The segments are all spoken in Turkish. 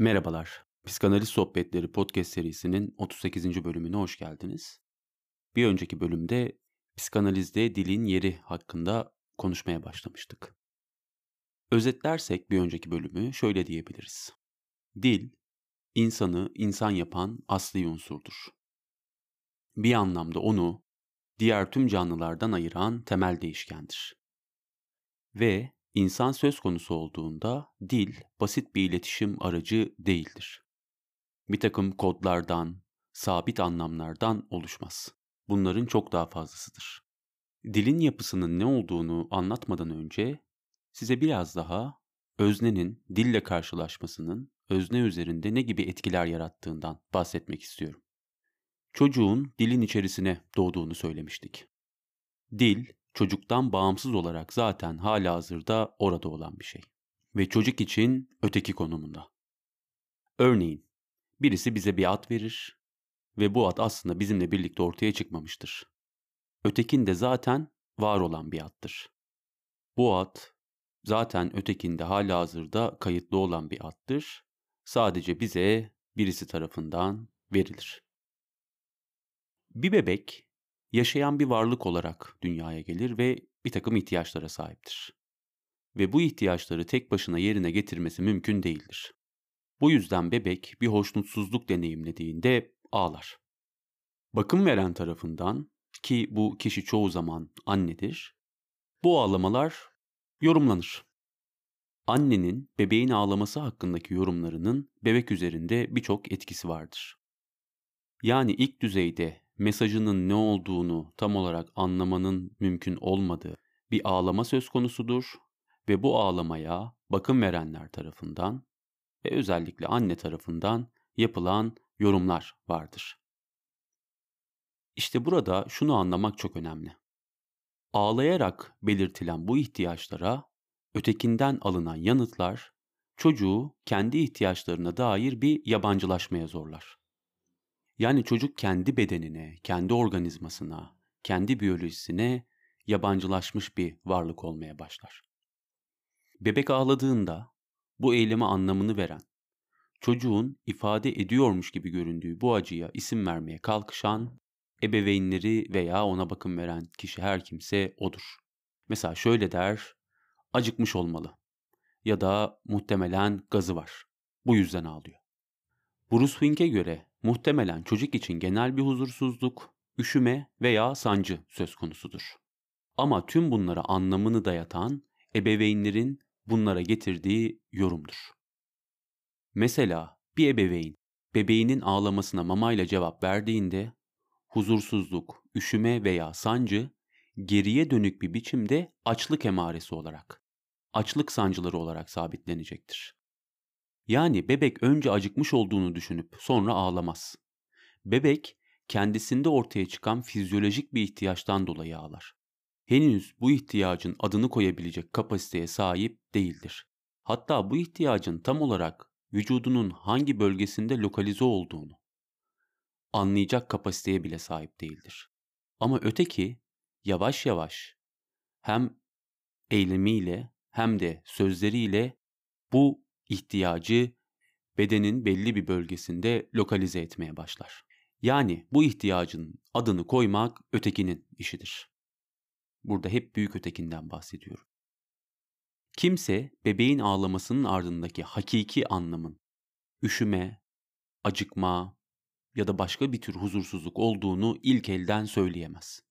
Merhabalar. Psikanaliz Sohbetleri podcast serisinin 38. bölümüne hoş geldiniz. Bir önceki bölümde psikanalizde dilin yeri hakkında konuşmaya başlamıştık. Özetlersek bir önceki bölümü şöyle diyebiliriz. Dil, insanı insan yapan asli unsurdur. Bir anlamda onu diğer tüm canlılardan ayıran temel değişkendir. Ve insan söz konusu olduğunda dil basit bir iletişim aracı değildir. Bir takım kodlardan, sabit anlamlardan oluşmaz. Bunların çok daha fazlasıdır. Dilin yapısının ne olduğunu anlatmadan önce size biraz daha öznenin dille karşılaşmasının özne üzerinde ne gibi etkiler yarattığından bahsetmek istiyorum. Çocuğun dilin içerisine doğduğunu söylemiştik. Dil, çocuktan bağımsız olarak zaten hala hazırda orada olan bir şey. Ve çocuk için öteki konumunda. Örneğin, birisi bize bir ad verir ve bu ad aslında bizimle birlikte ortaya çıkmamıştır. Ötekinde zaten var olan bir addır. Bu ad zaten ötekinde hala hazırda kayıtlı olan bir addır. Sadece bize birisi tarafından verilir. Bir bebek yaşayan bir varlık olarak dünyaya gelir ve bir takım ihtiyaçlara sahiptir. Ve bu ihtiyaçları tek başına yerine getirmesi mümkün değildir. Bu yüzden bebek bir hoşnutsuzluk deneyimlediğinde ağlar. Bakım veren tarafından ki bu kişi çoğu zaman annedir, bu ağlamalar yorumlanır. Annenin bebeğin ağlaması hakkındaki yorumlarının bebek üzerinde birçok etkisi vardır. Yani ilk düzeyde mesajının ne olduğunu tam olarak anlamanın mümkün olmadığı bir ağlama söz konusudur ve bu ağlamaya bakım verenler tarafından ve özellikle anne tarafından yapılan yorumlar vardır. İşte burada şunu anlamak çok önemli. Ağlayarak belirtilen bu ihtiyaçlara ötekinden alınan yanıtlar çocuğu kendi ihtiyaçlarına dair bir yabancılaşmaya zorlar. Yani çocuk kendi bedenine, kendi organizmasına, kendi biyolojisine yabancılaşmış bir varlık olmaya başlar. Bebek ağladığında bu eyleme anlamını veren, çocuğun ifade ediyormuş gibi göründüğü bu acıya isim vermeye kalkışan ebeveynleri veya ona bakım veren kişi her kimse odur. Mesela şöyle der, acıkmış olmalı ya da muhtemelen gazı var. Bu yüzden ağlıyor. Bruce Fink'e göre muhtemelen çocuk için genel bir huzursuzluk, üşüme veya sancı söz konusudur. Ama tüm bunlara anlamını dayatan ebeveynlerin bunlara getirdiği yorumdur. Mesela bir ebeveyn bebeğinin ağlamasına mamayla cevap verdiğinde huzursuzluk, üşüme veya sancı geriye dönük bir biçimde açlık emaresi olarak, açlık sancıları olarak sabitlenecektir. Yani bebek önce acıkmış olduğunu düşünüp sonra ağlamaz. Bebek kendisinde ortaya çıkan fizyolojik bir ihtiyaçtan dolayı ağlar. Henüz bu ihtiyacın adını koyabilecek kapasiteye sahip değildir. Hatta bu ihtiyacın tam olarak vücudunun hangi bölgesinde lokalize olduğunu anlayacak kapasiteye bile sahip değildir. Ama öteki yavaş yavaş hem eylemiyle hem de sözleriyle bu ihtiyacı bedenin belli bir bölgesinde lokalize etmeye başlar. Yani bu ihtiyacın adını koymak ötekinin işidir. Burada hep büyük ötekinden bahsediyorum. Kimse bebeğin ağlamasının ardındaki hakiki anlamın üşüme, acıkma ya da başka bir tür huzursuzluk olduğunu ilk elden söyleyemez.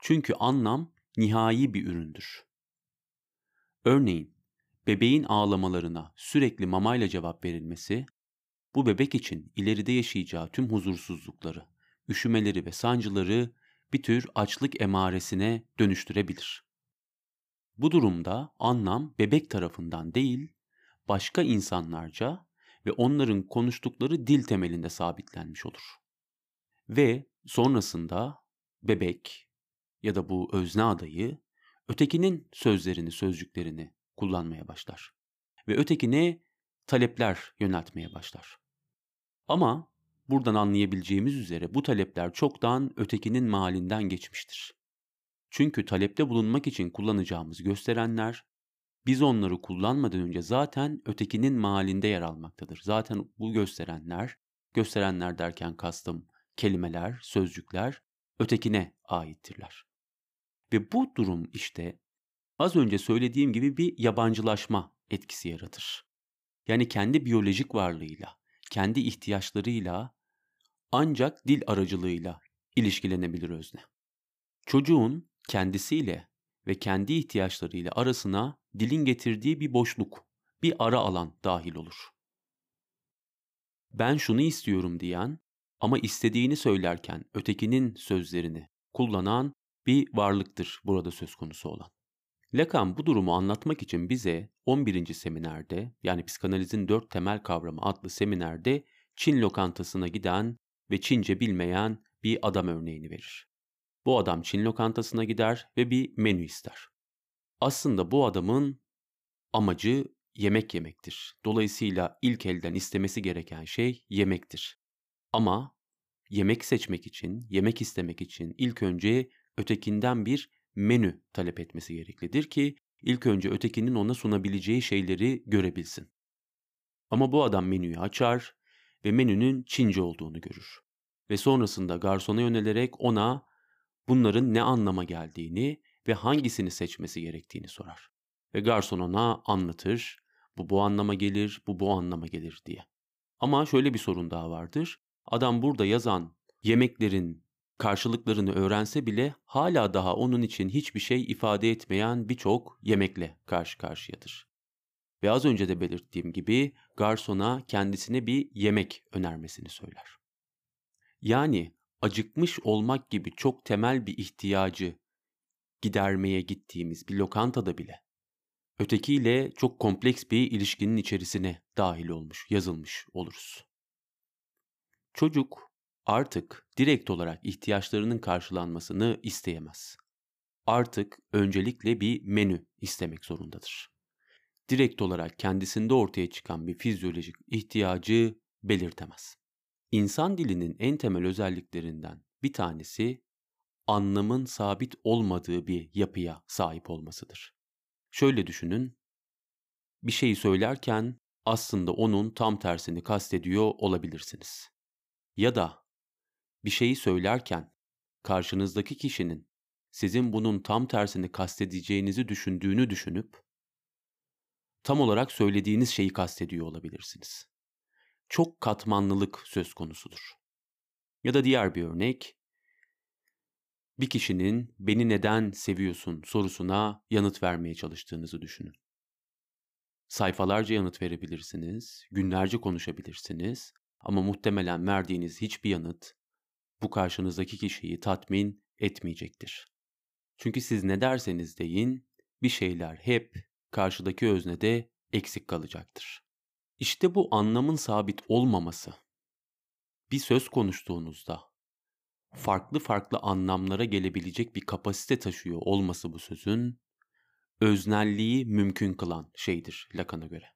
Çünkü anlam nihai bir üründür. Örneğin bebeğin ağlamalarına sürekli mamayla cevap verilmesi, bu bebek için ileride yaşayacağı tüm huzursuzlukları, üşümeleri ve sancıları bir tür açlık emaresine dönüştürebilir. Bu durumda anlam bebek tarafından değil, başka insanlarca ve onların konuştukları dil temelinde sabitlenmiş olur. Ve sonrasında bebek ya da bu özne adayı ötekinin sözlerini, sözcüklerini kullanmaya başlar. Ve ötekine talepler yöneltmeye başlar. Ama buradan anlayabileceğimiz üzere bu talepler çoktan ötekinin malinden geçmiştir. Çünkü talepte bulunmak için kullanacağımız gösterenler biz onları kullanmadan önce zaten ötekinin mahallinde yer almaktadır. Zaten bu gösterenler, gösterenler derken kastım kelimeler, sözcükler ötekine aittirler. Ve bu durum işte az önce söylediğim gibi bir yabancılaşma etkisi yaratır. Yani kendi biyolojik varlığıyla, kendi ihtiyaçlarıyla ancak dil aracılığıyla ilişkilenebilir özne. Çocuğun kendisiyle ve kendi ihtiyaçlarıyla arasına dilin getirdiği bir boşluk, bir ara alan dahil olur. Ben şunu istiyorum diyen ama istediğini söylerken ötekinin sözlerini kullanan bir varlıktır burada söz konusu olan. Lacan bu durumu anlatmak için bize 11. seminerde yani psikanalizin dört temel kavramı adlı seminerde Çin lokantasına giden ve Çince bilmeyen bir adam örneğini verir. Bu adam Çin lokantasına gider ve bir menü ister. Aslında bu adamın amacı yemek yemektir. Dolayısıyla ilk elden istemesi gereken şey yemektir. Ama yemek seçmek için, yemek istemek için ilk önce ötekinden bir menü talep etmesi gereklidir ki ilk önce ötekinin ona sunabileceği şeyleri görebilsin. Ama bu adam menüyü açar ve menünün Çince olduğunu görür. Ve sonrasında garsona yönelerek ona bunların ne anlama geldiğini ve hangisini seçmesi gerektiğini sorar. Ve garson ona anlatır, bu bu anlama gelir, bu bu anlama gelir diye. Ama şöyle bir sorun daha vardır. Adam burada yazan yemeklerin karşılıklarını öğrense bile hala daha onun için hiçbir şey ifade etmeyen birçok yemekle karşı karşıyadır. Ve az önce de belirttiğim gibi garsona kendisine bir yemek önermesini söyler. Yani acıkmış olmak gibi çok temel bir ihtiyacı gidermeye gittiğimiz bir lokantada bile ötekiyle çok kompleks bir ilişkinin içerisine dahil olmuş, yazılmış oluruz. Çocuk artık direkt olarak ihtiyaçlarının karşılanmasını isteyemez. Artık öncelikle bir menü istemek zorundadır. Direkt olarak kendisinde ortaya çıkan bir fizyolojik ihtiyacı belirtemez. İnsan dilinin en temel özelliklerinden bir tanesi anlamın sabit olmadığı bir yapıya sahip olmasıdır. Şöyle düşünün, bir şeyi söylerken aslında onun tam tersini kastediyor olabilirsiniz. Ya da bir şeyi söylerken karşınızdaki kişinin sizin bunun tam tersini kastedeceğinizi düşündüğünü düşünüp tam olarak söylediğiniz şeyi kastediyor olabilirsiniz. Çok katmanlılık söz konusudur. Ya da diğer bir örnek, bir kişinin beni neden seviyorsun sorusuna yanıt vermeye çalıştığınızı düşünün. Sayfalarca yanıt verebilirsiniz, günlerce konuşabilirsiniz ama muhtemelen verdiğiniz hiçbir yanıt bu karşınızdaki kişiyi tatmin etmeyecektir. Çünkü siz ne derseniz deyin, bir şeyler hep karşıdaki öznede eksik kalacaktır. İşte bu anlamın sabit olmaması. Bir söz konuştuğunuzda farklı farklı anlamlara gelebilecek bir kapasite taşıyor olması bu sözün öznelliği mümkün kılan şeydir Lacan'a göre.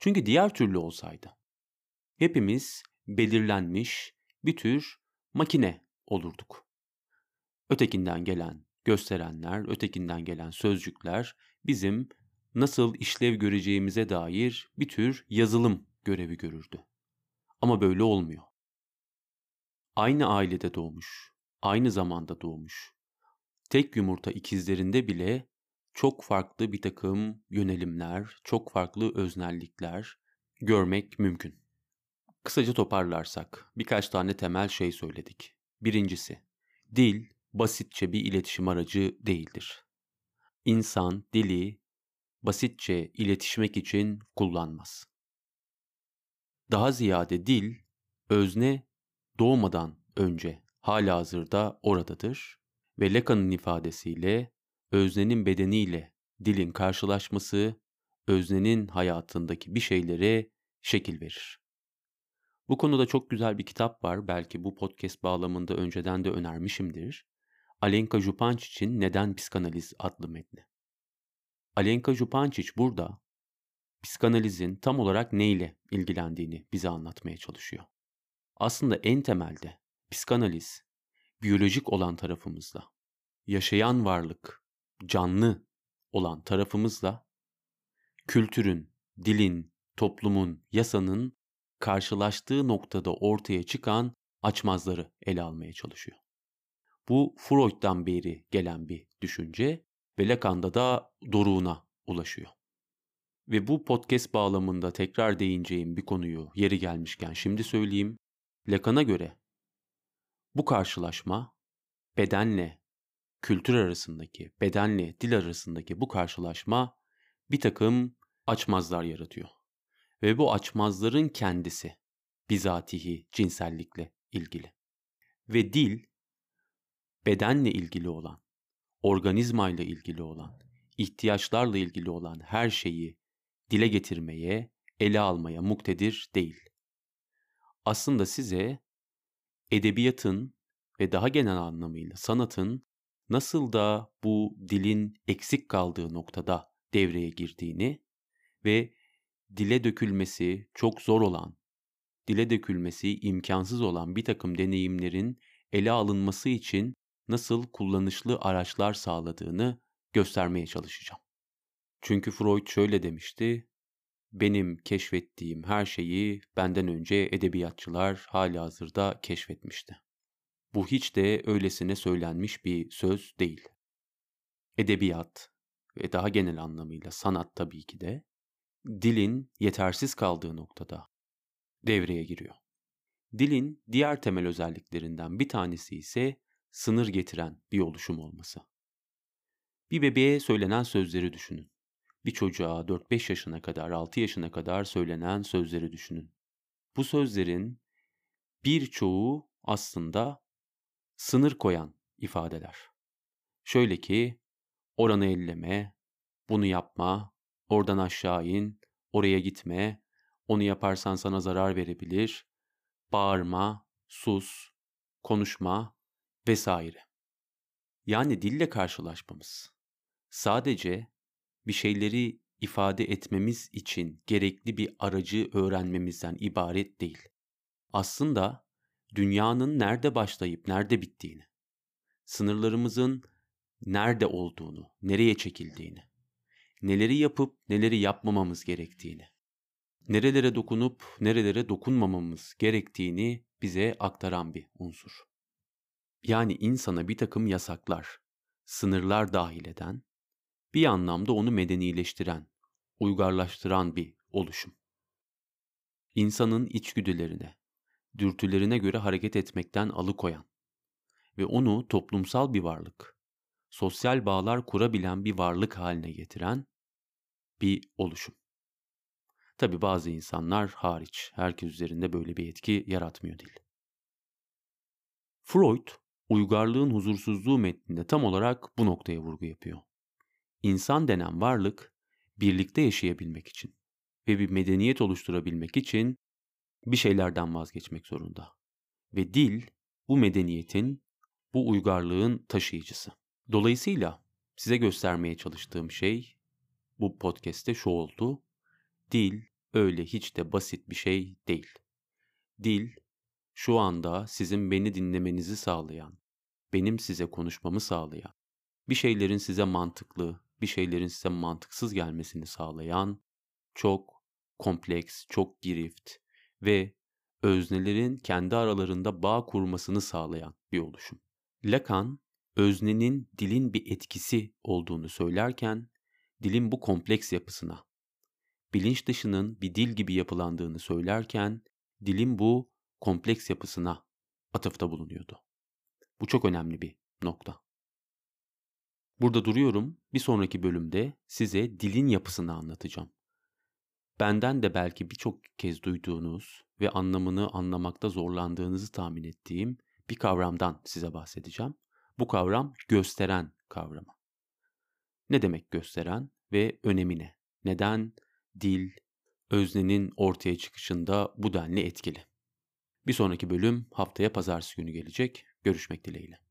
Çünkü diğer türlü olsaydı hepimiz belirlenmiş bir tür makine olurduk. Ötekinden gelen gösterenler, ötekinden gelen sözcükler bizim nasıl işlev göreceğimize dair bir tür yazılım görevi görürdü. Ama böyle olmuyor. Aynı ailede doğmuş, aynı zamanda doğmuş. Tek yumurta ikizlerinde bile çok farklı bir takım yönelimler, çok farklı öznellikler görmek mümkün. Kısaca toparlarsak birkaç tane temel şey söyledik. Birincisi, dil basitçe bir iletişim aracı değildir. İnsan dili basitçe iletişmek için kullanmaz. Daha ziyade dil, özne doğmadan önce hala hazırda oradadır ve Lacan'ın ifadesiyle öznenin bedeniyle dilin karşılaşması öznenin hayatındaki bir şeylere şekil verir. Bu konuda çok güzel bir kitap var. Belki bu podcast bağlamında önceden de önermişimdir. Alenka Jupancic'in Neden Psikanaliz adlı metni. Alenka Jupancic burada psikanalizin tam olarak neyle ilgilendiğini bize anlatmaya çalışıyor. Aslında en temelde psikanaliz biyolojik olan tarafımızla, yaşayan varlık, canlı olan tarafımızla kültürün, dilin, toplumun, yasanın karşılaştığı noktada ortaya çıkan açmazları ele almaya çalışıyor. Bu Freud'dan beri gelen bir düşünce ve Lacan'da da doruğuna ulaşıyor. Ve bu podcast bağlamında tekrar değineceğim bir konuyu yeri gelmişken şimdi söyleyeyim. Lacan'a göre bu karşılaşma bedenle kültür arasındaki, bedenle dil arasındaki bu karşılaşma bir takım açmazlar yaratıyor. Ve bu açmazların kendisi bizatihi cinsellikle ilgili. Ve dil bedenle ilgili olan, organizmayla ilgili olan, ihtiyaçlarla ilgili olan her şeyi dile getirmeye, ele almaya muktedir değil. Aslında size edebiyatın ve daha genel anlamıyla sanatın nasıl da bu dilin eksik kaldığı noktada devreye girdiğini ve dile dökülmesi çok zor olan, dile dökülmesi imkansız olan bir takım deneyimlerin ele alınması için nasıl kullanışlı araçlar sağladığını göstermeye çalışacağım. Çünkü Freud şöyle demişti, benim keşfettiğim her şeyi benden önce edebiyatçılar hali hazırda keşfetmişti. Bu hiç de öylesine söylenmiş bir söz değil. Edebiyat ve daha genel anlamıyla sanat tabii ki de dilin yetersiz kaldığı noktada devreye giriyor. Dilin diğer temel özelliklerinden bir tanesi ise sınır getiren bir oluşum olması. Bir bebeğe söylenen sözleri düşünün. Bir çocuğa 4-5 yaşına kadar, 6 yaşına kadar söylenen sözleri düşünün. Bu sözlerin birçoğu aslında sınır koyan ifadeler. Şöyle ki, oranı elleme, bunu yapma, oradan aşağı in, oraya gitme, onu yaparsan sana zarar verebilir, bağırma, sus, konuşma vesaire. Yani dille karşılaşmamız sadece bir şeyleri ifade etmemiz için gerekli bir aracı öğrenmemizden ibaret değil. Aslında dünyanın nerede başlayıp nerede bittiğini, sınırlarımızın nerede olduğunu, nereye çekildiğini, neleri yapıp neleri yapmamamız gerektiğini, nerelere dokunup nerelere dokunmamamız gerektiğini bize aktaran bir unsur. Yani insana bir takım yasaklar, sınırlar dahil eden, bir anlamda onu medenileştiren, uygarlaştıran bir oluşum. İnsanın içgüdülerine, dürtülerine göre hareket etmekten alıkoyan ve onu toplumsal bir varlık, sosyal bağlar kurabilen bir varlık haline getiren bir oluşum. Tabi bazı insanlar hariç herkes üzerinde böyle bir etki yaratmıyor değil. Freud, uygarlığın huzursuzluğu metninde tam olarak bu noktaya vurgu yapıyor. İnsan denen varlık birlikte yaşayabilmek için ve bir medeniyet oluşturabilmek için bir şeylerden vazgeçmek zorunda. Ve dil bu medeniyetin, bu uygarlığın taşıyıcısı. Dolayısıyla size göstermeye çalıştığım şey bu podcast'te şu oldu. Dil öyle hiç de basit bir şey değil. Dil şu anda sizin beni dinlemenizi sağlayan, benim size konuşmamı sağlayan, bir şeylerin size mantıklı, bir şeylerin size mantıksız gelmesini sağlayan çok kompleks, çok girift ve öznelerin kendi aralarında bağ kurmasını sağlayan bir oluşum. Lacan, öznenin dilin bir etkisi olduğunu söylerken, dilin bu kompleks yapısına, bilinç dışının bir dil gibi yapılandığını söylerken, dilin bu kompleks yapısına atıfta bulunuyordu. Bu çok önemli bir nokta. Burada duruyorum. Bir sonraki bölümde size dilin yapısını anlatacağım. Benden de belki birçok kez duyduğunuz ve anlamını anlamakta zorlandığınızı tahmin ettiğim bir kavramdan size bahsedeceğim. Bu kavram gösteren kavramı. Ne demek gösteren ve önemi ne? Neden dil, öznenin ortaya çıkışında bu denli etkili? Bir sonraki bölüm haftaya pazartesi günü gelecek. Görüşmek dileğiyle.